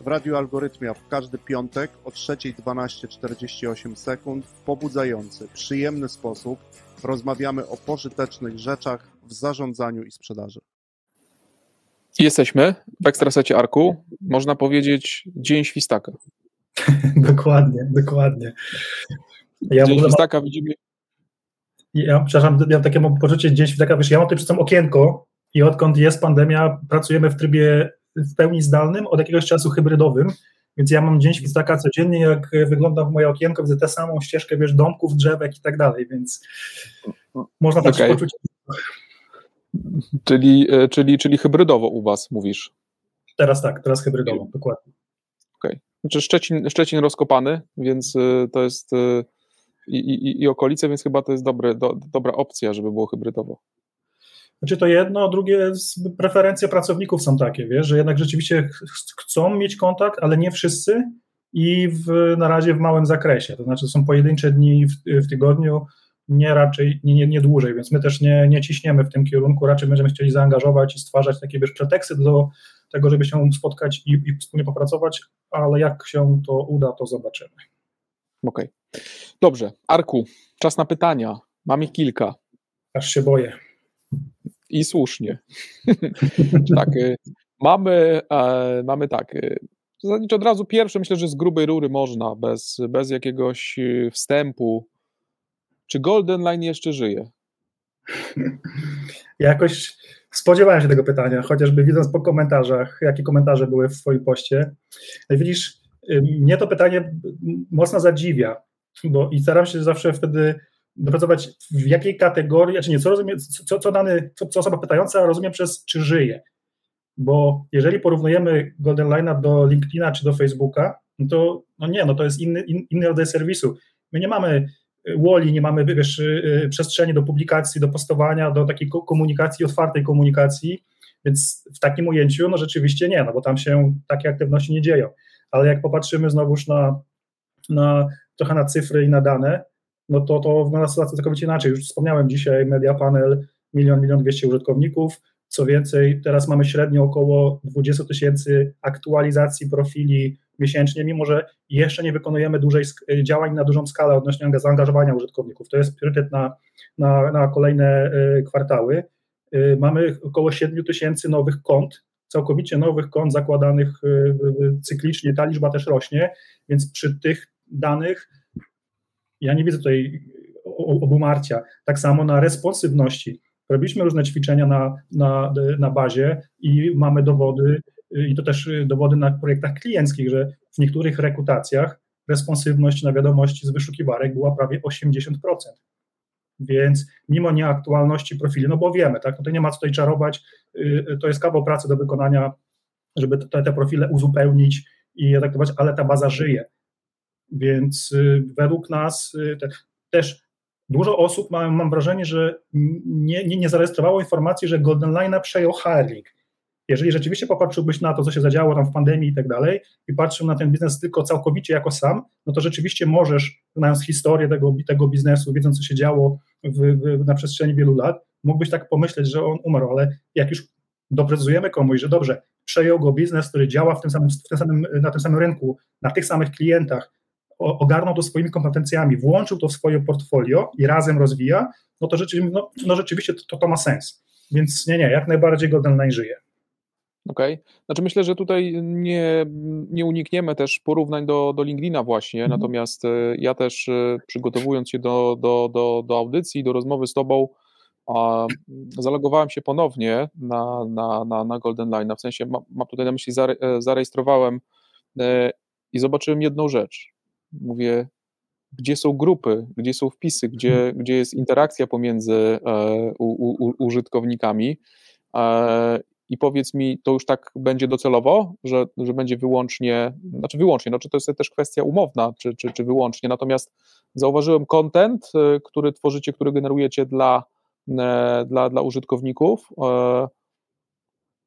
W Radiu Algorytmia w każdy piątek o 3.12.48 sekund w pobudzający, przyjemny sposób rozmawiamy o pożytecznych rzeczach w zarządzaniu i sprzedaży. Jesteśmy w Ekstrasecie Arku. Można powiedzieć Dzień Świstaka. dokładnie, dokładnie. Ja Dzień Świstaka widzimy... Ja, przepraszam, ja takie mam poczucie Dzień Świstaka, wiesz, ja mam tutaj sobą okienko i odkąd jest pandemia, pracujemy w trybie w pełni zdalnym, od jakiegoś czasu hybrydowym, więc ja mam dzień świstaka codziennie, jak wygląda w moje okienko, widzę tę samą ścieżkę, wiesz, domków, drzewek i tak dalej, więc można tak okay. poczuć. Czyli, e, czyli, czyli hybrydowo u was mówisz? Teraz tak, teraz hybrydowo, dokładnie. Okej. Okay. Znaczy Szczecin, Szczecin rozkopany, więc e, to jest e, i, i, i okolice, więc chyba to jest dobre, do, dobra opcja, żeby było hybrydowo. Znaczy to jedno, a drugie preferencje pracowników są takie, wiesz, że jednak rzeczywiście chcą mieć kontakt, ale nie wszyscy i w, na razie w małym zakresie, to znaczy są pojedyncze dni w, w tygodniu, nie raczej, nie, nie, nie, dłużej, więc my też nie, nie ciśniemy w tym kierunku, raczej będziemy chcieli zaangażować i stwarzać takie wiesz, preteksty do tego, żeby się spotkać i, i wspólnie popracować, ale jak się to uda, to zobaczymy. Okej. Okay. Dobrze, Arku, czas na pytania. Mam ich kilka. Aż się boję. I słusznie. tak, y, mamy, e, mamy tak. Y, zasadniczo od razu pierwsze, myślę, że z grubej rury można, bez, bez jakiegoś y, wstępu. Czy Golden Line jeszcze żyje? Jakoś spodziewałem się tego pytania, chociażby widząc po komentarzach, jakie komentarze były w Twoim poście. Widzisz, mnie to pytanie mocno zadziwia, bo i staram się zawsze wtedy doprecyzować w jakiej kategorii, czy znaczy nie, co co, co, dany, co, co osoba pytająca rozumie przez czy żyje. Bo jeżeli porównujemy Golden Line'a do LinkedIna czy do Facebooka, no to no nie, no to jest inny, in, inny rodzaj serwisu. My nie mamy y, woli, nie mamy wiesz, y, y, przestrzeni do publikacji, do postowania, do takiej komunikacji, otwartej komunikacji, więc w takim ujęciu no rzeczywiście nie, no bo tam się takie aktywności nie dzieją. Ale jak popatrzymy znowuż na, na trochę na cyfry i na dane, no to, to wygląda sytuacja całkowicie inaczej. Już wspomniałem dzisiaj, Media Panel, milion, milion dwieście użytkowników. Co więcej, teraz mamy średnio około 20 tysięcy aktualizacji profili miesięcznie, mimo że jeszcze nie wykonujemy dużej działań na dużą skalę odnośnie zaangażowania użytkowników. To jest priorytet na, na, na kolejne y, kwartały. Y, mamy około 7 tysięcy nowych kont, całkowicie nowych kont zakładanych y, cyklicznie, ta liczba też rośnie, więc przy tych danych ja nie widzę tutaj obumarcia. Tak samo na responsywności. Robiliśmy różne ćwiczenia na, na, na bazie i mamy dowody, i to też dowody na projektach klienckich, że w niektórych rekrutacjach responsywność na wiadomości z wyszukiwarek była prawie 80%. Więc mimo nieaktualności profili, no bo wiemy, tak, no to nie ma co tutaj czarować, y, to jest kawał pracy do wykonania, żeby te, te profile uzupełnić i traktować, ale ta baza żyje. Więc y, według nas y, te, też dużo osób, mam, mam wrażenie, że nie, nie, nie zarejestrowało informacji, że Golden Line przejął Harling. Jeżeli rzeczywiście popatrzyłbyś na to, co się zadziało tam w pandemii i tak dalej, i patrzył na ten biznes tylko całkowicie jako sam, no to rzeczywiście możesz, znając historię tego, tego biznesu, wiedząc, co się działo w, w, na przestrzeni wielu lat, mógłbyś tak pomyśleć, że on umarł, ale jak już doprecyzujemy komuś, że dobrze, przejął go biznes, który działa w tym samym, w tym samym, na tym samym rynku, na tych samych klientach, ogarnął to swoimi kompetencjami, włączył to w swoje portfolio i razem rozwija, no to rzeczywiście, no, no rzeczywiście to, to ma sens. Więc nie, nie, jak najbardziej Golden Line żyje. Okej. Okay. Znaczy myślę, że tutaj nie, nie unikniemy też porównań do, do LinkedIna właśnie, mhm. natomiast e, ja też e, przygotowując się do, do, do, do audycji, do rozmowy z Tobą, a, zalogowałem się ponownie na, na, na, na Golden Line, w sensie mam, mam tutaj na myśli, zare, e, zarejestrowałem i zobaczyłem jedną rzecz, mówię, gdzie są grupy, gdzie są wpisy, gdzie, hmm. gdzie jest interakcja pomiędzy e, u, u, użytkownikami. E, I powiedz mi, to już tak będzie docelowo, że, że będzie wyłącznie, znaczy wyłącznie, no czy to jest też kwestia umowna, czy, czy, czy wyłącznie, natomiast zauważyłem content, e, który tworzycie, który generujecie dla, dla, dla użytkowników.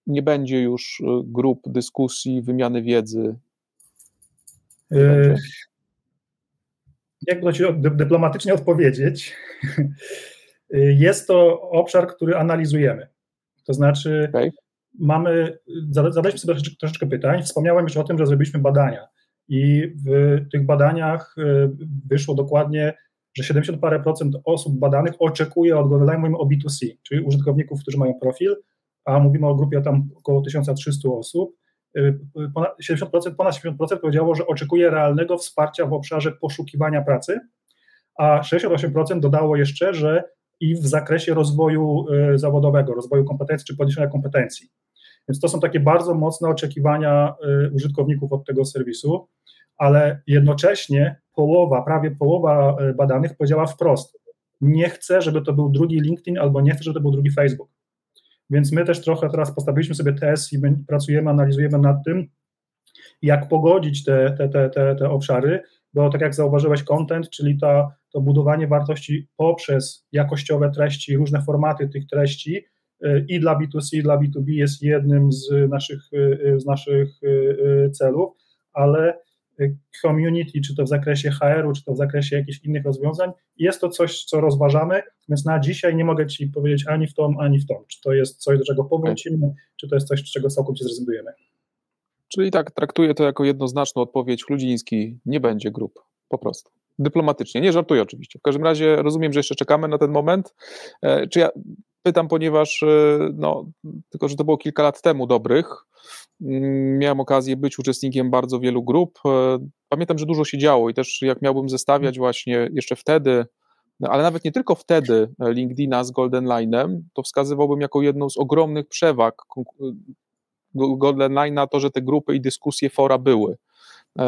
Nie będzie już grup, dyskusji, wymiany wiedzy. Jakby to dyplomatycznie odpowiedzieć, jest to obszar, który analizujemy. To znaczy, okay. mamy, zadaliśmy sobie troszeczkę, pytań. Wspomniałem już o tym, że zrobiliśmy badania i w tych badaniach y, wyszło dokładnie, że 70 parę procent osób badanych oczekuje od GoDaddy, mówimy o B2C, czyli użytkowników, którzy mają profil, a mówimy o grupie tam około 1300 osób. Y, ponad 70%, ponad 70% powiedziało, że oczekuje realnego wsparcia w obszarze poszukiwania pracy, a 68% dodało jeszcze, że i w zakresie rozwoju y, zawodowego, rozwoju kompetencji czy podniesienia kompetencji. Więc to są takie bardzo mocne oczekiwania użytkowników od tego serwisu ale jednocześnie połowa, prawie połowa badanych powiedziała wprost, nie chcę, żeby to był drugi LinkedIn albo nie chcę, żeby to był drugi Facebook. Więc my też trochę teraz postawiliśmy sobie test i pracujemy, analizujemy nad tym, jak pogodzić te, te, te, te, te obszary, bo tak jak zauważyłeś, content, czyli ta, to budowanie wartości poprzez jakościowe treści, różne formaty tych treści e, i dla B2C, i dla B2B jest jednym z naszych, e, z naszych celów, ale community, czy to w zakresie HR-u, czy to w zakresie jakichś innych rozwiązań. Jest to coś, co rozważamy, więc na dzisiaj nie mogę Ci powiedzieć ani w tą, ani w tą. Czy to jest coś, do czego powrócimy, czy to jest coś, z czego całkowicie zrezygnujemy. Czyli tak, traktuję to jako jednoznaczną odpowiedź. Chludziński nie będzie grup, po prostu. Dyplomatycznie, nie żartuję oczywiście. W każdym razie rozumiem, że jeszcze czekamy na ten moment. E, czy ja pytam, ponieważ e, no, tylko, że to było kilka lat temu dobrych, Mm, miałem okazję być uczestnikiem bardzo wielu grup. E, pamiętam, że dużo się działo i też jak miałbym zestawiać właśnie jeszcze wtedy, no, ale nawet nie tylko wtedy e, LinkedIna z Golden Line'em, to wskazywałbym jako jedną z ogromnych przewag Golden Line'a to, że te grupy i dyskusje, fora były.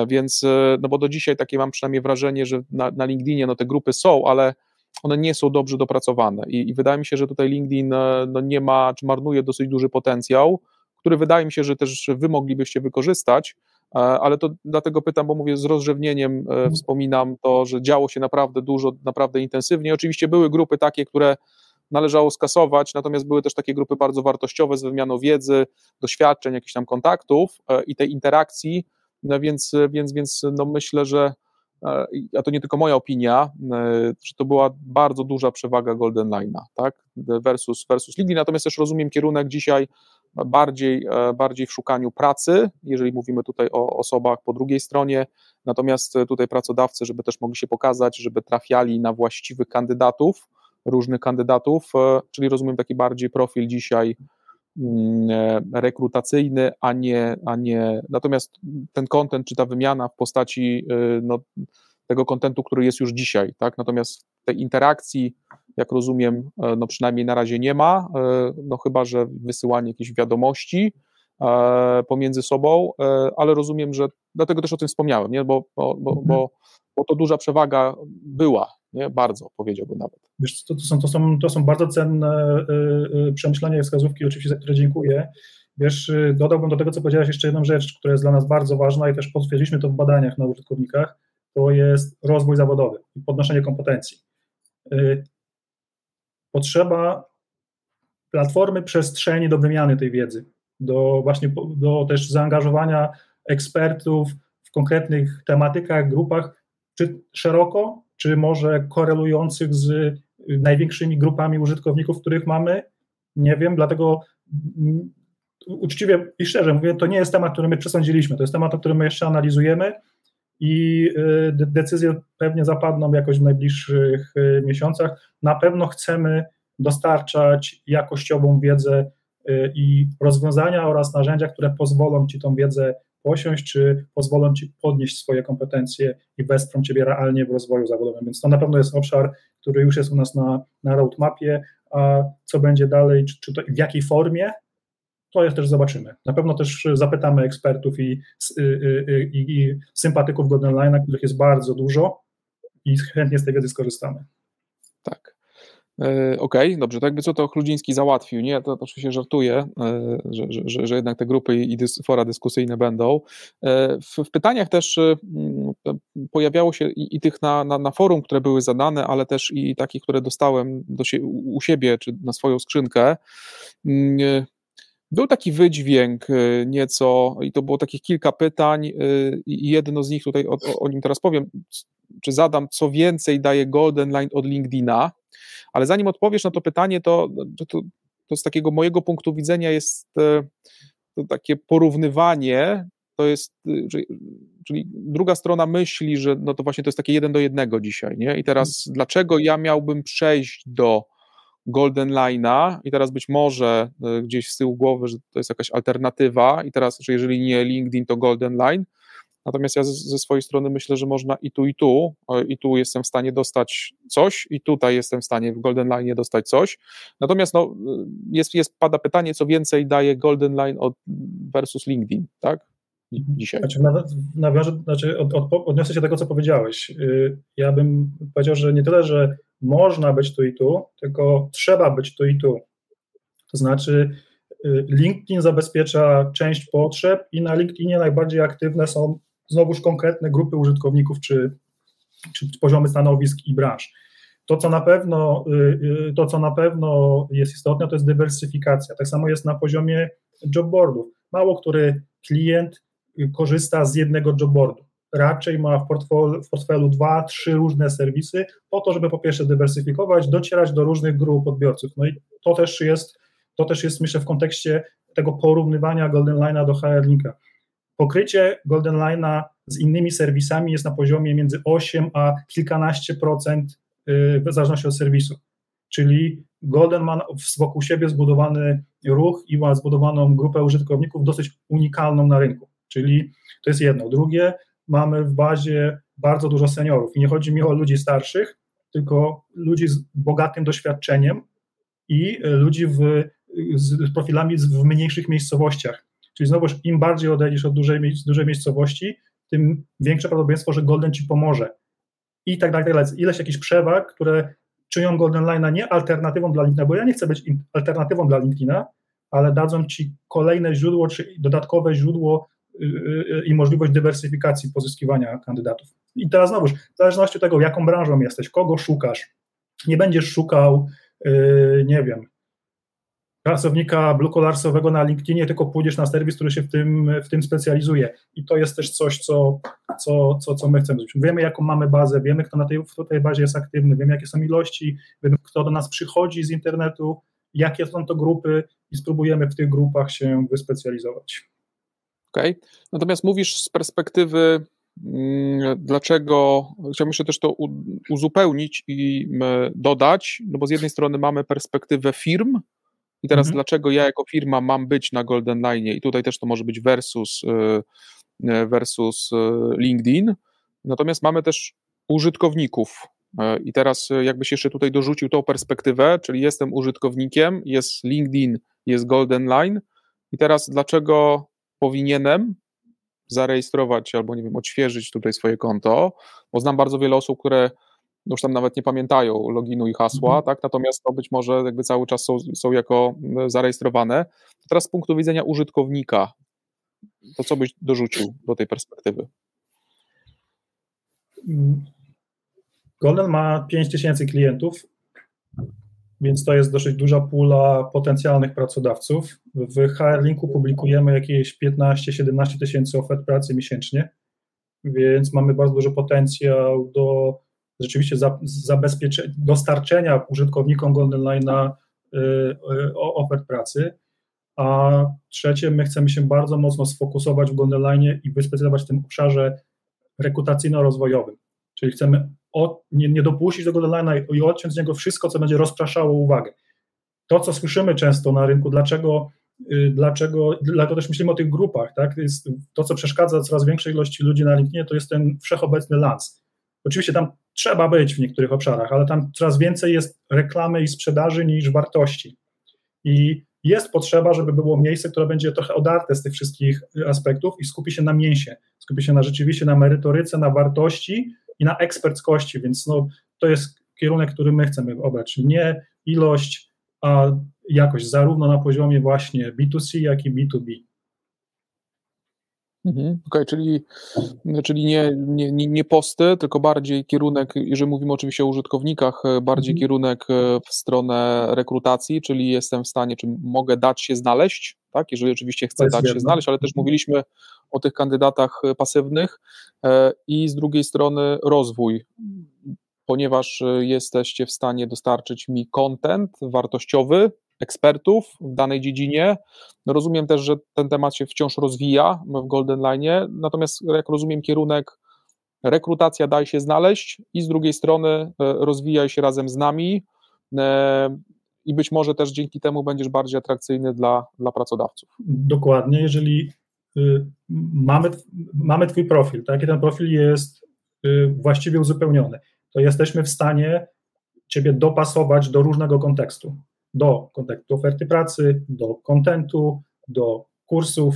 Więc, no bo do dzisiaj takie mam przynajmniej wrażenie, że na, na LinkedInie no te grupy są, ale one nie są dobrze dopracowane i, i wydaje mi się, że tutaj LinkedIn no nie ma, czy marnuje dosyć duży potencjał, który wydaje mi się, że też wy moglibyście wykorzystać, e, ale to dlatego pytam, bo mówię z rozrzewnieniem, e, mhm. wspominam to, że działo się naprawdę dużo, naprawdę intensywnie. Oczywiście były grupy takie, które należało skasować, natomiast były też takie grupy bardzo wartościowe z wymianą wiedzy, doświadczeń, jakichś tam kontaktów e, i tej interakcji, no więc, więc, więc no myślę, że a to nie tylko moja opinia, że to była bardzo duża przewaga Golden Line'a, tak, versus, versus LinkedIn, natomiast też rozumiem kierunek dzisiaj bardziej, e, bardziej w szukaniu pracy, jeżeli mówimy tutaj o osobach po drugiej stronie, natomiast tutaj pracodawcy, żeby też mogli się pokazać, żeby trafiali na właściwych kandydatów, różnych kandydatów, e, czyli rozumiem taki bardziej profil dzisiaj e, rekrutacyjny, a nie, a nie natomiast ten kontent czy ta wymiana w postaci no, tego kontentu, który jest już dzisiaj, tak? Natomiast tej interakcji jak rozumiem, e, no przynajmniej na razie nie ma, e, no chyba, że wysyłanie jakichś wiadomości e, pomiędzy sobą, ale rozumiem, że dlatego też o tym wspomniałem, nie? Bo, bo, bo, mhm. bo, bo to duża przewaga była, nie? bardzo powiedziałbym nawet. Wiesz, to, to, są, to, są, to są bardzo cenne przemyślenia i wskazówki, oczywiście za które dziękuję. Wiesz, dodałbym do tego, co powiedziałeś, jeszcze jedną rzecz, która jest dla nas bardzo ważna i też potwierdziliśmy to w badaniach na użytkownikach, to jest rozwój zawodowy i podnoszenie kompetencji potrzeba platformy przestrzeni do wymiany tej wiedzy, do właśnie do też zaangażowania ekspertów w konkretnych tematykach, grupach, czy szeroko, czy może korelujących z największymi grupami użytkowników, których mamy. Nie wiem, dlatego mm, uczciwie i szczerze mówię, to nie jest temat, który my przesądziliśmy, to jest temat, o którym my jeszcze analizujemy i y, decyzje pewnie zapadną jakoś w najbliższych y, miesiącach. Na pewno chcemy dostarczać jakościową wiedzę y, i rozwiązania oraz narzędzia, które pozwolą Ci tą wiedzę posiąść, czy pozwolą Ci podnieść swoje kompetencje i wesprą Ciebie realnie w rozwoju zawodowym. Więc to na pewno jest obszar, który już jest u nas na, na roadmapie, a co będzie dalej, czy, czy to w jakiej formie, to jest też zobaczymy. Na pewno też zapytamy ekspertów i, i, i, i sympatyków Golden Line'a, których jest bardzo dużo i chętnie z tej wiedzy skorzystamy. E, okej, okay, dobrze, to jakby co to Chludziński załatwił, nie? To, to oczywiście żartuję, e, że, że, że, jednak te grupy i fora dyskusyjne będą. E, w, w pytaniach też pojawiało się i, i tych na, na, na, forum, które były zadane, ale też i takich, które dostałem do u siebie, czy na swoją skrzynkę Był taki wydźwięk nieco, i to było takich kilka pytań, i jedno z nich tutaj o, o, nim teraz powiem, czy zadam, co więcej daje Golden Line od LinkedIna, ale zanim odpowiesz na to pytanie, to, to, to z takiego mojego punktu widzenia jest to takie porównywanie, to jest, czyli, czyli, druga strona myśli, że no to właśnie to jest takie jeden do jednego dzisiaj, nie? I teraz dlaczego ja miałbym przejść do Golden Line'a? I teraz być może e, gdzieś z tyłu głowy, że to jest jakaś alternatywa. I teraz, że jeżeli nie LinkedIn, to Golden Line. Natomiast ja ze swojej strony myślę, że można i tu, i tu, e, i tu jestem w stanie dostać coś, i tutaj jestem w stanie w Golden Line dostać coś. Natomiast no, e, jest, jest, pada pytanie, co więcej daje Golden Line od, versus LinkedIn, tak? Mhm. Dzisiaj. Znaczy, nawiążę, znaczy od, od, odniosę się do tego, co powiedziałeś. Y, ja bym powiedział, że nie tyle, że można być tu i tu, tylko trzeba być tu i tu. To znaczy, y, LinkedIn zabezpiecza część potrzeb i na LinkedInie najbardziej aktywne są znowuż konkretne grupy użytkowników czy, czy poziomy stanowisk i branż. To co, na pewno, y, to, co na pewno jest istotne, to jest dywersyfikacja. Tak samo jest na poziomie jobboardów. Mało który klient korzysta z jednego jobboardu raczej ma w portfelu, w portfelu dwa, trzy różne serwisy, po to, żeby po pierwsze dywersyfikować, docierać do różnych grup odbiorców. No i to też jest, to też jest myślę w kontekście tego porównywania Golden Line'a do HR Linka. Pokrycie Golden Line'a z innymi serwisami jest na poziomie między 8 a kilkanaście procent y, w zależności od serwisu. Czyli Golden ma wokół siebie zbudowany ruch i ma zbudowaną grupę użytkowników dosyć unikalną na rynku. Czyli to jest jedno. Drugie, mamy w bazie bardzo dużo seniorów. I nie chodzi mi o ludzi starszych, tylko ludzi z bogatym doświadczeniem i ludzi w, z profilami w mniejszych miejscowościach. Czyli znowuż im bardziej odejdziesz od dużej, dużej miejscowości, tym większe prawdopodobieństwo, że Golden ci pomoże. I tak dalej, tak dalej. Ileś jakichś przewag, które czynią Golden Line'a nie alternatywą dla LinkedIna, bo ja nie chcę być alternatywą dla LinkedIna, ale dadzą ci kolejne źródło, czy dodatkowe źródło Y, y, i możliwość dywersyfikacji pozyskiwania kandydatów. I teraz znowuż, w zależności od tego, jaką branżą jesteś, kogo szukasz, nie będziesz szukał, y, nie wiem, pracownika blue na LinkedInie, tylko pójdziesz na serwis, który się w tym, w tym specjalizuje. I to jest też coś, co, co, co, co my chcemy zrobić. Wiemy, jaką mamy bazę, wiemy, kto na tej, w tej bazie jest aktywny, wiemy, jakie są ilości, wiemy, kto do nas przychodzi z internetu, jakie są to grupy i spróbujemy w tych grupach się wyspecjalizować. Okay? Natomiast mówisz z perspektywy, mm, dlaczego, chciałbym jeszcze też to uzupełnić i dodać, no bo z jednej strony mamy perspektywę firm, i teraz mhm. dlaczego ja jako firma mam być na Golden Line i tutaj też to może być versus, y, y, versus y, LinkedIn, natomiast mamy też użytkowników. I teraz jakbyś jeszcze tutaj dorzucił tą perspektywę, czyli jestem użytkownikiem, jest LinkedIn, jest Golden Line i teraz dlaczego powinienem zarejestrować albo, nie wiem, odświeżyć tutaj swoje konto, bo znam bardzo wiele osób, które już tam nawet nie pamiętają loginu i hasła, mhm. tak, natomiast to być może jakby cały czas są, są jako zarejestrowane. Teraz z punktu widzenia użytkownika, to co byś dorzucił do tej perspektywy? Golden ma 5000 klientów więc to jest dosyć duża pula potencjalnych pracodawców. W HR-Linku publikujemy jakieś 15-17 tysięcy ofert pracy miesięcznie, więc mamy bardzo duży potencjał do rzeczywiście zabezpieczenia, dostarczenia użytkownikom Golden Line'a y, ofert pracy. A trzecie, my chcemy się bardzo mocno sfokusować w Golden Line i wyspecjalizować w tym obszarze rekrutacyjno-rozwojowym. Czyli chcemy od, nie, nie dopuścić do Goldenline'a i odciąć z niego wszystko, co będzie rozpraszało uwagę. To, co słyszymy często na rynku, dlaczego, y, dlaczego, dlatego też myślimy o tych grupach, tak? Jest to, co przeszkadza coraz większej ilości ludzi na LinkedInie, to jest ten wszechobecny lans. Oczywiście tam trzeba być w niektórych obszarach, ale tam coraz więcej jest reklamy i sprzedaży niż wartości. I jest potrzeba, żeby było miejsce, które będzie trochę odarte z tych wszystkich aspektów i skupi się na mięsie, skupi się na rzeczywiście na merytoryce, na wartości, i na eksperckości, więc no, to jest kierunek, który my chcemy obrać. Nie ilość, a jakość, zarówno na poziomie właśnie B2C, jak i B2B. Mhm, Okej, okay, czyli, czyli nie, nie, nie posty, tylko bardziej kierunek, jeżeli mówimy oczywiście o użytkownikach, bardziej mhm. kierunek w stronę rekrutacji, czyli jestem w stanie, czy mogę dać się znaleźć, tak? Jeżeli oczywiście chcę dać jedno. się znaleźć, ale też mhm. mówiliśmy o tych kandydatach pasywnych e, i z drugiej strony rozwój, ponieważ jesteście w stanie dostarczyć mi content wartościowy, ekspertów w danej dziedzinie. No rozumiem też, że ten temat się wciąż rozwija w Golden Line, natomiast jak rozumiem kierunek rekrutacja daj się znaleźć i z drugiej strony e, rozwijaj się razem z nami e, i być może też dzięki temu będziesz bardziej atrakcyjny dla, dla pracodawców. Dokładnie, jeżeli y, mamy, mamy Twój profil, tak, i ten profil jest y, właściwie uzupełniony, to jesteśmy w stanie Ciebie dopasować do różnego kontekstu do kontaktu oferty pracy, do kontentu, do kursów,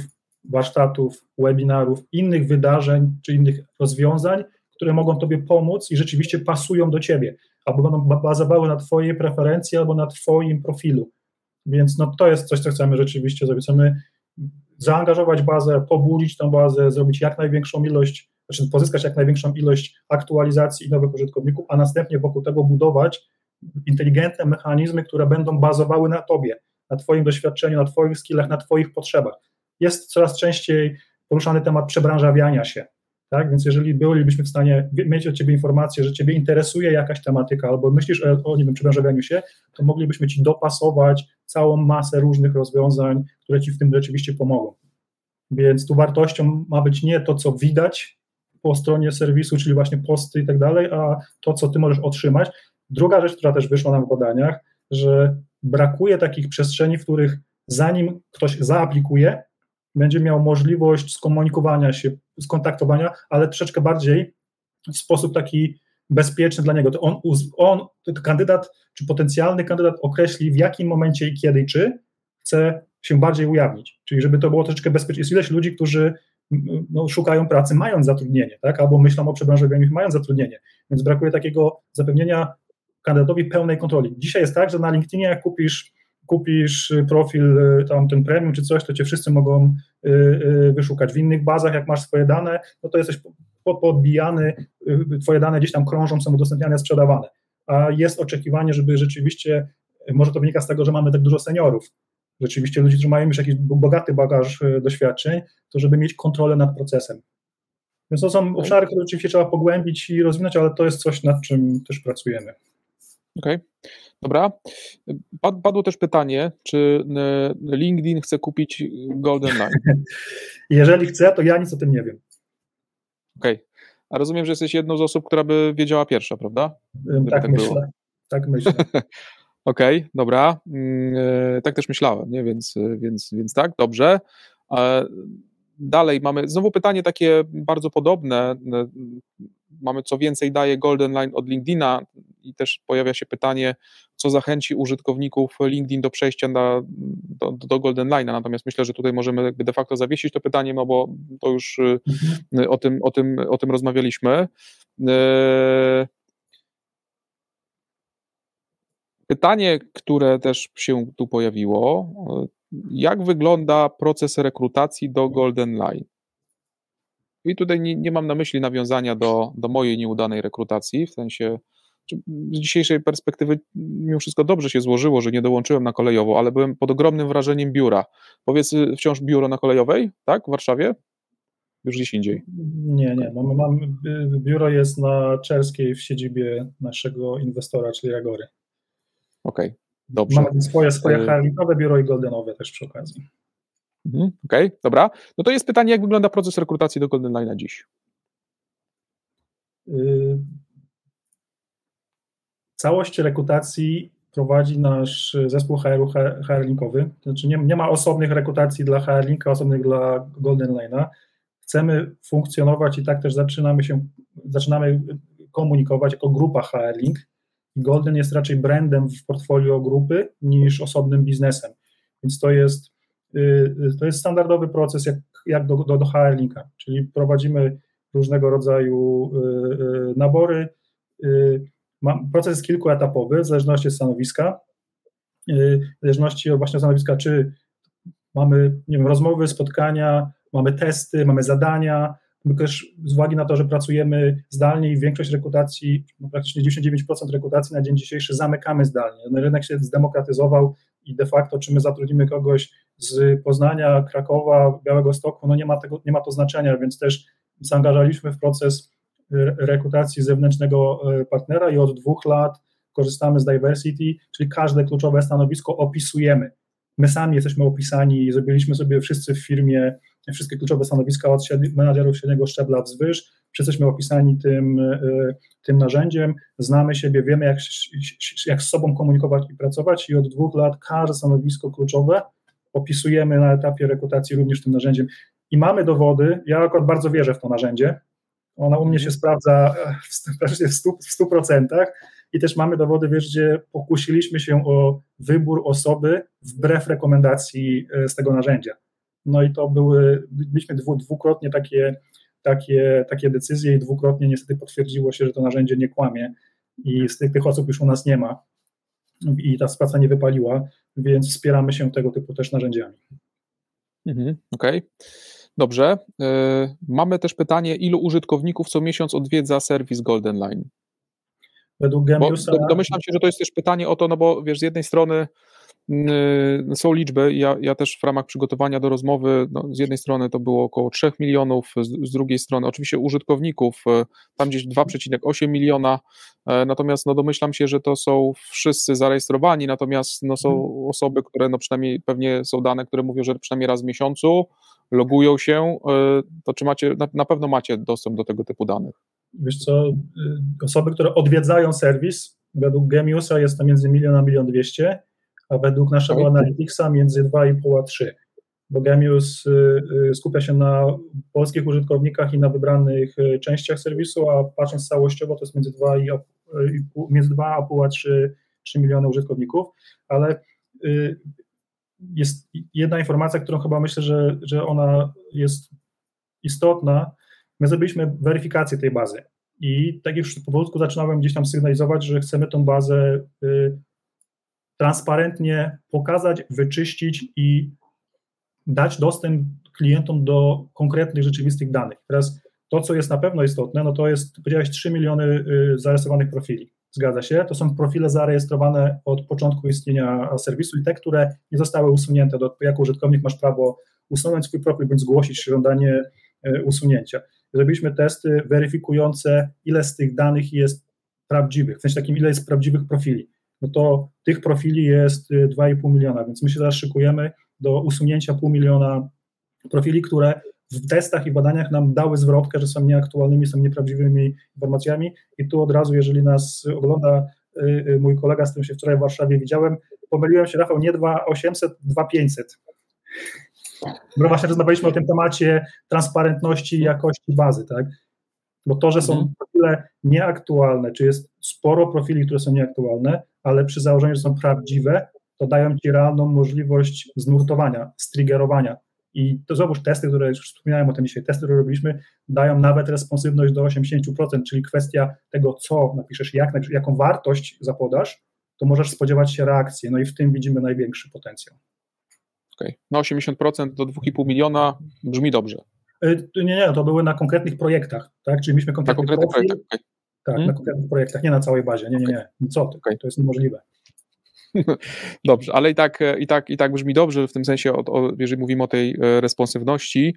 warsztatów, webinarów, innych wydarzeń czy innych rozwiązań, które mogą Tobie pomóc i rzeczywiście pasują do Ciebie, albo będą bazowały na Twojej preferencji, albo na Twoim profilu. Więc no, to jest coś, co chcemy rzeczywiście zrobić. Chcemy zaangażować bazę, pobudzić tę bazę, zrobić jak największą ilość, znaczy pozyskać jak największą ilość aktualizacji i nowych użytkowników, a następnie wokół tego budować inteligentne mechanizmy, które będą bazowały na tobie, na twoim doświadczeniu, na twoich skillach, na twoich potrzebach. Jest coraz częściej poruszany temat przebranżawiania się, tak? Więc jeżeli bylibyśmy w stanie mieć od ciebie informację, że ciebie interesuje jakaś tematyka, albo myślisz o, o nie wiem, przebranżawianiu się, to moglibyśmy ci dopasować całą masę różnych rozwiązań, które ci w tym rzeczywiście pomogą. Więc tu wartością ma być nie to, co widać po stronie serwisu, czyli właśnie posty i tak dalej, a to, co ty możesz otrzymać, Druga rzecz, która też wyszła nam w badaniach, że brakuje takich przestrzeni, w których zanim ktoś zaaplikuje, będzie miał możliwość skomunikowania się, skontaktowania, ale troszeczkę bardziej w sposób taki bezpieczny dla niego. To on, on kandydat, czy potencjalny kandydat określi w jakim momencie i kiedy i czy chce się bardziej ujawnić. Czyli żeby to było troszeczkę bezpieczne. Jest ileś ludzi, którzy no, szukają pracy mając zatrudnienie, tak? albo myślą o przebranżowieniu mając zatrudnienie. Więc brakuje takiego zapewnienia kandydatowi pełnej kontroli. Dzisiaj jest tak, że na LinkedInie jak kupisz, kupisz profil y, tam ten premium czy coś, to cię wszyscy mogą y, y, wyszukać. W innych bazach, jak masz swoje dane, no to jesteś podbijany, twoje dane gdzieś tam krążą, są udostępniane, sprzedawane. A jest oczekiwanie, żeby rzeczywiście, może to wynika z tego, że mamy tak dużo seniorów, rzeczywiście ludzi, którzy mają już jakiś bogaty bagaż doświadczeń, to żeby mieć kontrolę nad procesem. Więc to są obszary, które oczywiście trzeba pogłębić i rozwinąć, ale to jest coś, nad czym też pracujemy. Okej, okay. dobra. Padło też pytanie, czy e, LinkedIn chce kupić Golden Line? Jeżeli chce, to ja nic o tym nie wiem. Okej. Okay. A rozumiem, że jesteś jedną z osób, która by wiedziała pierwsza, prawda? tak, tak myślę. Było. Tak myślę. Okej, okay, dobra. Mm, e, tak też myślałem, nie? Więc, więc, więc tak, dobrze. Dalej mamy znowu pytanie takie bardzo podobne mamy co więcej daje Golden Line od LinkedIna i też pojawia się pytanie, co zachęci użytkowników LinkedIn do przejścia na, do, do Golden Line'a. Natomiast myślę, że tutaj możemy jakby de facto zawiesić to pytanie, no bo to już y, mhm. o, tym, o, tym, o tym rozmawialiśmy. Y, pytanie, które też się tu pojawiło, jak wygląda proces rekrutacji do Golden Line? I tutaj nie, nie mam na myśli nawiązania do, do mojej nieudanej rekrutacji, w sensie z dzisiejszej perspektywy mimo wszystko dobrze się złożyło, że nie dołączyłem na kolejową, ale byłem pod ogromnym wrażeniem biura. Powiedz, y, wciąż biuro na kolejowej, tak, w Warszawie? Już gdzieś indziej. Nie, nie. Mamy, mamy, biuro jest na Czerskiej w siedzibie naszego inwestora, czyli Agory. Okej, okay, dobrze. Mamy swoje, swoje y- biuro i Goldenowe też przy okazji. Mhm, Okej, okay, dobra. No to jest pytanie, jak wygląda proces rekrutacji do Golden Line dziś? Y, całość rekrutacji prowadzi nasz zespół HR-u HR-linkowy. Znaczy nie, nie ma osobnych rekrutacji dla HR-linka, osobnych dla Golden Line'a. Chcemy funkcjonować i tak też zaczynamy się, zaczynamy komunikować jako grupa HR-link. Golden jest raczej brandem w portfolio grupy niż osobnym biznesem. Więc to jest Y, to jest standardowy proces jak, jak do, do, do HR Linka, czyli prowadzimy różnego rodzaju y, y, nabory. Proces jest kilkuetapowy, w zależności od stanowiska, w zależności od właśnie stanowiska, czy mamy nie wiem, rozmowy, spotkania, mamy testy, mamy zadania, my też z uwagi na to, że pracujemy zdalnie i większość rekrutacji, no praktycznie 99% rekrutacji na dzień dzisiejszy zamykamy zdalnie. No rynek się zdemokratyzował i de facto, czy my zatrudnimy kogoś z Poznania, Krakowa, Białego Stoku, no nie ma, tego, nie ma to znaczenia, więc też zaangażowaliśmy w proces rekrutacji zewnętrznego e, partnera i od dwóch lat korzystamy z diversity, czyli każde kluczowe stanowisko opisujemy. My sami jesteśmy opisani, zrobiliśmy sobie wszyscy w firmie wszystkie kluczowe stanowiska od menadżerów średniego szczebla wzwyż, wszyscy jesteśmy opisani tym, e, tym narzędziem, znamy siebie, wiemy jak, jak z sobą komunikować i pracować. I od dwóch lat każde stanowisko kluczowe opisujemy na etapie rekrutacji również tym narzędziem. I mamy dowody, ja akurat bardzo wierzę w to narzędzie, ona u mnie się sprawdza w 100%, w 100% i też mamy dowody, wiesz, gdzie pokusiliśmy się o wybór osoby wbrew rekomendacji e, z tego narzędzia. No i to były, mieliśmy dwu, dwukrotnie takie, takie, takie decyzje i dwukrotnie niestety potwierdziło się, że to narzędzie nie kłamie i z tych, tych osób już u nas nie ma i ta praca nie wypaliła, więc wspieramy się tego typu też narzędziami. Mhm, Okej. Okay. Dobrze. Yy, mamy też pytanie, ilu użytkowników co miesiąc odwiedza serwis Golden Line? Według Gemiusa... domyślam się, że to jest też pytanie o to, no bo wiesz, z jednej strony są liczby, ja, ja też w ramach przygotowania do rozmowy, no, z jednej strony to było około 3 milionów, z, z drugiej strony oczywiście użytkowników, yy, tam gdzieś 2,8 miliona, natomiast no, domyślam się, że to są wszyscy zarejestrowani, natomiast no, są hmm. osoby, które no, przynajmniej pewnie są dane, które mówią, że przynajmniej raz w miesiącu logują się, to czy macie, na, na pewno macie dostęp do tego typu danych? wiesz co, osoby, które odwiedzają serwis, według Gemiusa jest to między milion a milion dwieście, a według naszego. Analyticsa między 2,5 a 3. Bo Gemius y, y, skupia się na polskich użytkownikach i na wybranych częściach serwisu, a patrząc całościowo to jest między 2,5 między 2,5 a 3, 3 miliony użytkowników, ale jest jedna informacja, którą chyba myślę, że, że ona jest istotna, My zrobiliśmy weryfikację tej bazy i tak już powolutku zaczynałem gdzieś tam sygnalizować, że chcemy tą bazę y, transparentnie pokazać, wyczyścić i dać dostęp klientom do konkretnych, rzeczywistych danych. Teraz to, co jest na pewno istotne, no to jest, powiedziałeś, 3 miliony y, zarejestrowanych profili. Zgadza się? To są profile zarejestrowane od początku istnienia serwisu i te, które nie zostały usunięte. Do, jako użytkownik masz prawo usunąć swój profil bądź zgłosić żądanie y, usunięcia zrobiliśmy testy weryfikujące, ile z tych danych jest prawdziwych, w sensie takim, ile jest prawdziwych profili. No to tych profili jest 2,5 y, miliona, więc my się teraz szykujemy do usunięcia pół miliona profili, które w testach i badaniach nam dały zwrotkę, że są nieaktualnymi, są nieprawdziwymi informacjami i tu od razu, jeżeli nas ogląda y, y, mój kolega, z którym się wczoraj w Warszawie widziałem, pomyliłem się, Rafał, nie 2,800, 2,500. Bo właśnie rozmawialiśmy o tym temacie transparentności i jakości bazy, tak? Bo to, że są mhm. profile nieaktualne, czy jest sporo profili, które są nieaktualne, ale przy założeniu, że są prawdziwe, to dają ci realną możliwość znurtowania, striggerowania. I to znowu testy, które już wspominałem o tym dzisiaj, testy, które robiliśmy, dają nawet responsywność do 80%, czyli kwestia tego, co napiszesz, jak, jaką wartość zapodasz, to możesz spodziewać się reakcji. No i w tym widzimy największy potencjał. Okay. Na 80% do 2,5 miliona brzmi dobrze. Y, nie, nie, to były na konkretnych projektach, tak? Czyli mieliśmy konkretny na konkretnych profil, projektach. Okay. Tak, hmm? na konkretnych projektach, nie na całej bazie. Nie, nie, nie. Co ty? Okay. To jest niemożliwe. Dobrze, ale i tak, i tak, i tak brzmi dobrze w tym sensie, o, o, jeżeli mówimy o tej e, responsywności.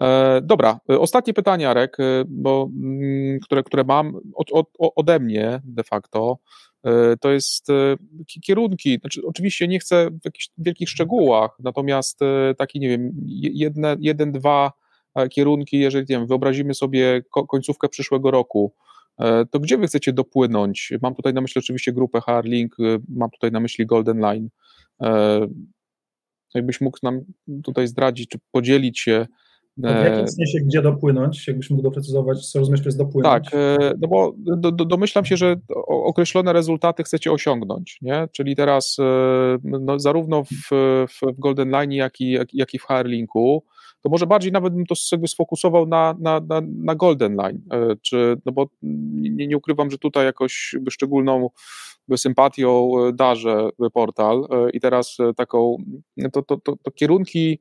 E, dobra, e, ostatnie pytanie, Arek, e, bo, m, mm, które, które mam od, od, ode mnie de facto. E, to jest e, kierunki, znaczy oczywiście nie chcę w jakichś wielkich szczegółach, natomiast e, taki, nie wiem, jedne, jeden, dwa kierunki, jeżeli nie wiem, wyobrazimy sobie końcówkę przyszłego roku, to gdzie wy chcecie dopłynąć? Mam tutaj na myśli oczywiście grupę Harlink, mam tutaj na myśli Golden Line. Jakbyś mógł nam tutaj zdradzić, czy podzielić się w jakim e, sensie, gdzie dopłynąć, jakbyś mógł doprecyzować, co rozumiesz przez dopłynąć? Tak, e, no bo do, do, domyślam się, że określone rezultaty chcecie osiągnąć, nie? czyli teraz e, no, zarówno w, w Golden Line, jak i, jak, jak i w Harlinku, to może bardziej nawet bym to jakby sfokusował na, na, na, na Golden Line, czy, no bo nie, nie ukrywam, że tutaj jakoś szczególną sympatią darzę portal i teraz taką, to, to, to, to kierunki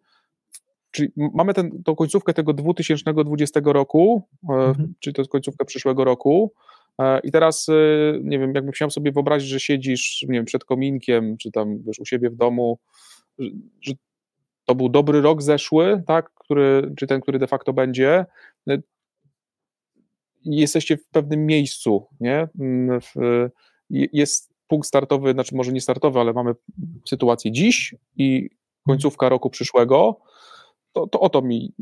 czyli mamy ten, tą końcówkę tego 2020 roku, mhm. czyli to jest końcówka przyszłego roku, i teraz, nie wiem, jakbym chciał sobie wyobrazić, że siedzisz, nie wiem, przed kominkiem, czy tam wiesz, u siebie w domu, że to był dobry rok zeszły, tak, który, czy ten, który de facto będzie, jesteście w pewnym miejscu, nie? Mm, jest punkt startowy, znaczy może nie startowy, ale mamy sytuację dziś i końcówka roku przyszłego, to, to o to mi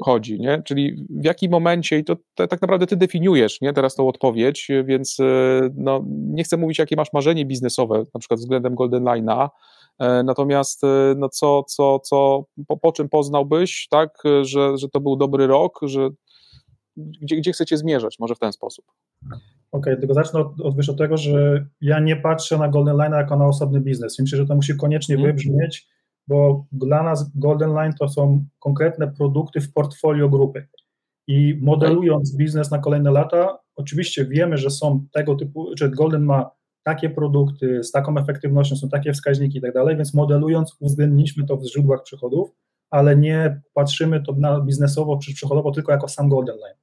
chodzi, nie? Czyli w jakim momencie, i to, tak naprawdę ty definiujesz, nie? Teraz tą odpowiedź, więc e, no, nie chcę mówić, jakie masz marzenie biznesowe, na przykład względem Golden Line'a, natomiast e, no co, co, co, po, po czym poznałbyś, tak, że, że to był dobry rok, że gdzie, gdzie chcecie zmierzać, może w ten sposób? Okej, okay, tylko zacznę od, od, od tego, że ja nie patrzę na Golden Line jako na osobny biznes. Myślę, że to musi koniecznie mm. wybrzmieć, bo dla nas Golden Line to są konkretne produkty w portfolio grupy. I modelując biznes na kolejne lata, oczywiście wiemy, że są tego typu, że Golden ma takie produkty z taką efektywnością, są takie wskaźniki i tak dalej, więc modelując uwzględniliśmy to w źródłach przychodów, ale nie patrzymy to na biznesowo czy przychodowo tylko jako sam Golden Line.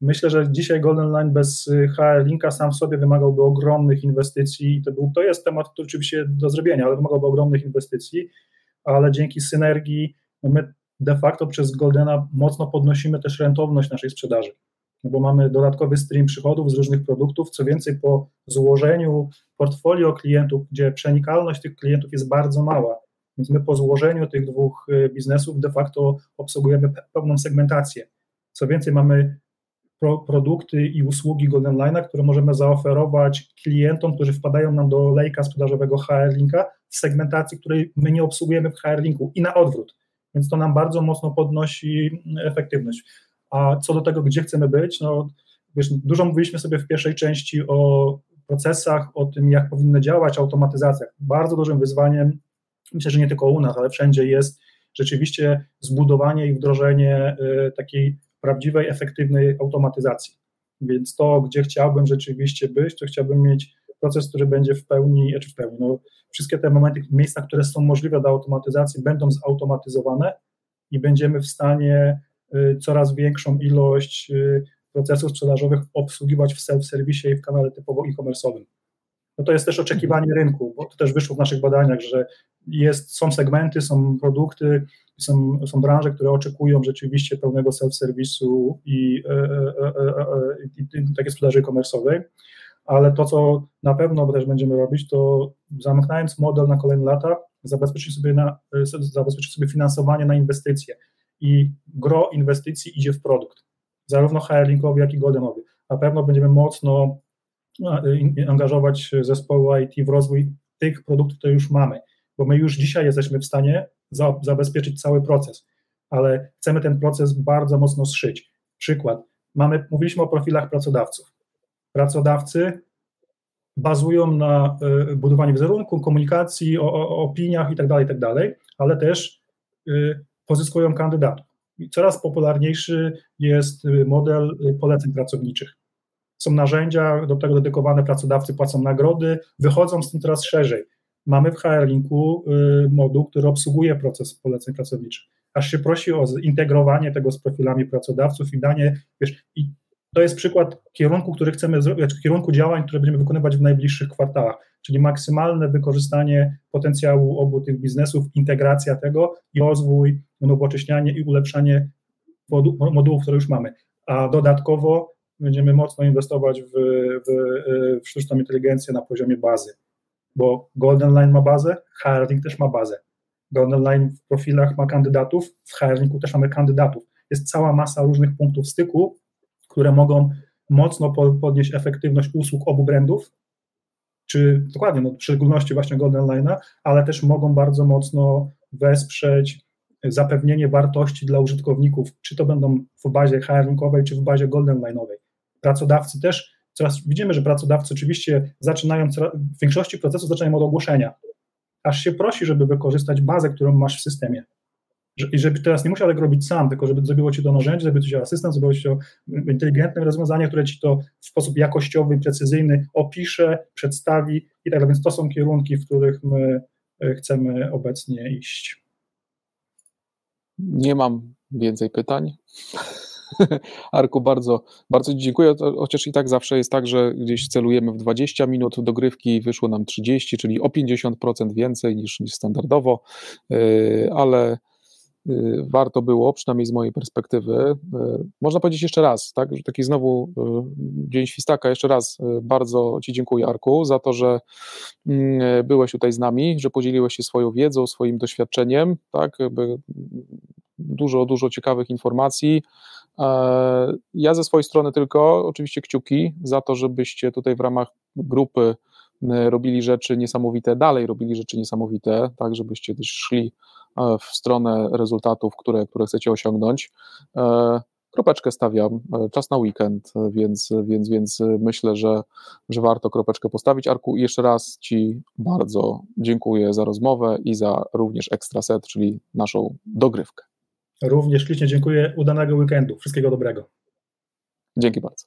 Myślę, że dzisiaj Golden Line bez y, HR Linka sam w sobie wymagałby ogromnych inwestycji. To, był, to jest temat, który oczywiście do zrobienia, ale wymagałby ogromnych inwestycji, ale dzięki synergii no my de facto przez Goldena mocno podnosimy też rentowność naszej sprzedaży, bo mamy dodatkowy stream przychodów z różnych produktów. Co więcej, po złożeniu portfolio klientów, gdzie przenikalność tych klientów jest bardzo mała, więc my po złożeniu tych dwóch y, biznesów de facto obsługujemy pełną segmentację. Co więcej, mamy pro, produkty i usługi Golden Line'a, które możemy zaoferować klientom, którzy wpadają nam do lejka sprzedażowego HR Linka w segmentacji, której my nie obsługujemy w HR Linku i na odwrót. Więc to nam bardzo mocno podnosi efektywność. A co do tego, gdzie chcemy być, no wiesz, dużo mówiliśmy sobie w pierwszej części o procesach, o tym, jak powinny działać automatyzacjach. Bardzo dużym wyzwaniem, myślę, że nie tylko u nas, ale wszędzie jest rzeczywiście zbudowanie i wdrożenie y, takiej prawdziwej, efektywnej automatyzacji. Więc to, gdzie chciałbym rzeczywiście być, to chciałbym mieć proces, który będzie w pełni, czy w pełni, no, wszystkie te momenty, miejsca, które są możliwe do automatyzacji, będą zautomatyzowane i będziemy w stanie coraz większą ilość y, procesów sprzedażowych obsługiwać w self-serwisie i w kanale typowo e-commerce'owym. No to jest też oczekiwanie rynku, bo to też wyszło w naszych badaniach, że jest, są segmenty, są produkty, są, są branże, które oczekują rzeczywiście pełnego self-serwisu i, e, e, e, i, takiej sprzedaży komersowej, ale to, co na pewno też będziemy robić, to zamykając model na kolejne lata, zabezpieczyć sobie, na, zabezpieczyć sobie finansowanie na inwestycje i gro inwestycji idzie w produkt, zarówno HR-linkowy, jak i goldenowy. Na pewno będziemy mocno angażować zespoły IT w rozwój tych produktów, które już mamy, bo my już dzisiaj jesteśmy w stanie za, zabezpieczyć cały proces, ale chcemy ten proces bardzo mocno zszyć. Przykład, mamy, mówiliśmy o profilach pracodawców. Pracodawcy bazują na y, budowaniu wizerunku, komunikacji, o, o opiniach itd., tak itd., tak ale też y, pozyskują kandydatów. I coraz popularniejszy jest y, model y, poleceń pracowniczych. Są narzędzia do tego dedykowane, pracodawcy płacą nagrody, wychodzą z tym coraz szerzej mamy w HR-Linku y, moduł, który obsługuje proces poleceń pracowniczych. Aż się prosi o zintegrowanie tego z profilami pracodawców i danie, wiesz, i to jest przykład kierunku, który chcemy zrobić, znaczy kierunku działań, które będziemy wykonywać w najbliższych kwartałach, czyli maksymalne wykorzystanie potencjału obu tych biznesów, integracja tego i rozwój, unowocześnianie i ulepszanie modułów, które już mamy. A dodatkowo będziemy mocno inwestować w, w, w sztuczną inteligencję na poziomie bazy bo Golden Line ma bazę, Hiring też ma bazę. Golden Line w profilach ma kandydatów, w Hiringu też mamy kandydatów. Jest cała masa różnych punktów styku, które mogą mocno podnieść efektywność usług obu brandów, czy dokładnie, no, w szczególności właśnie Golden Line'a, ale też mogą bardzo mocno wesprzeć zapewnienie wartości dla użytkowników, czy to będą w bazie hiringowej, czy w bazie Golden Line'owej. Pracodawcy też coraz widzimy, że pracodawcy oczywiście zaczynają, w większości procesów zaczynają od ogłoszenia, aż się prosi, żeby wykorzystać bazę, którą masz w systemie. I żeby teraz nie musiał tego robić sam, tylko żeby zrobiło ci to narzędzie, żeby ci asystent, zrobiło ci to inteligentne rozwiązanie, które ci to w sposób jakościowy, precyzyjny opisze, przedstawi i tak dalej. Więc to są kierunki, w których my e, chcemy obecnie iść. Nie mam więcej pytań. Arku, bardzo, bardzo dziękuję, chociaż i tak zawsze jest tak, że gdzieś celujemy w 20 minut dogrywki, wyszło nam 30, czyli o 50% więcej niż, niż standardowo, yy, ale warto było, przynajmniej z mojej perspektywy. Yy, można powiedzieć jeszcze raz, tak, że taki znowu Dzień Świstaka, jeszcze raz bardzo Ci dziękuję Arku za to, że mm, byłeś tutaj z nami, że podzieliłeś się swoją wiedzą, swoim doświadczeniem, tak, dużo, dużo ciekawych informacji. E, ja ze swojej strony tylko oczywiście kciuki za to, żebyście tutaj w ramach grupy robili rzeczy niesamowite, dalej robili rzeczy niesamowite, tak, żebyście też szli w stronę rezultatów, które, które chcecie osiągnąć. E, kropeczkę stawiam, czas na weekend, więc, więc, więc myślę, że, że warto kropeczkę postawić. Arku, jeszcze raz Ci bardzo dziękuję za rozmowę i za również ekstra set, czyli naszą dogrywkę. Również ślicznie dziękuję. Udanego weekendu. Wszystkiego dobrego. Dzięki bardzo.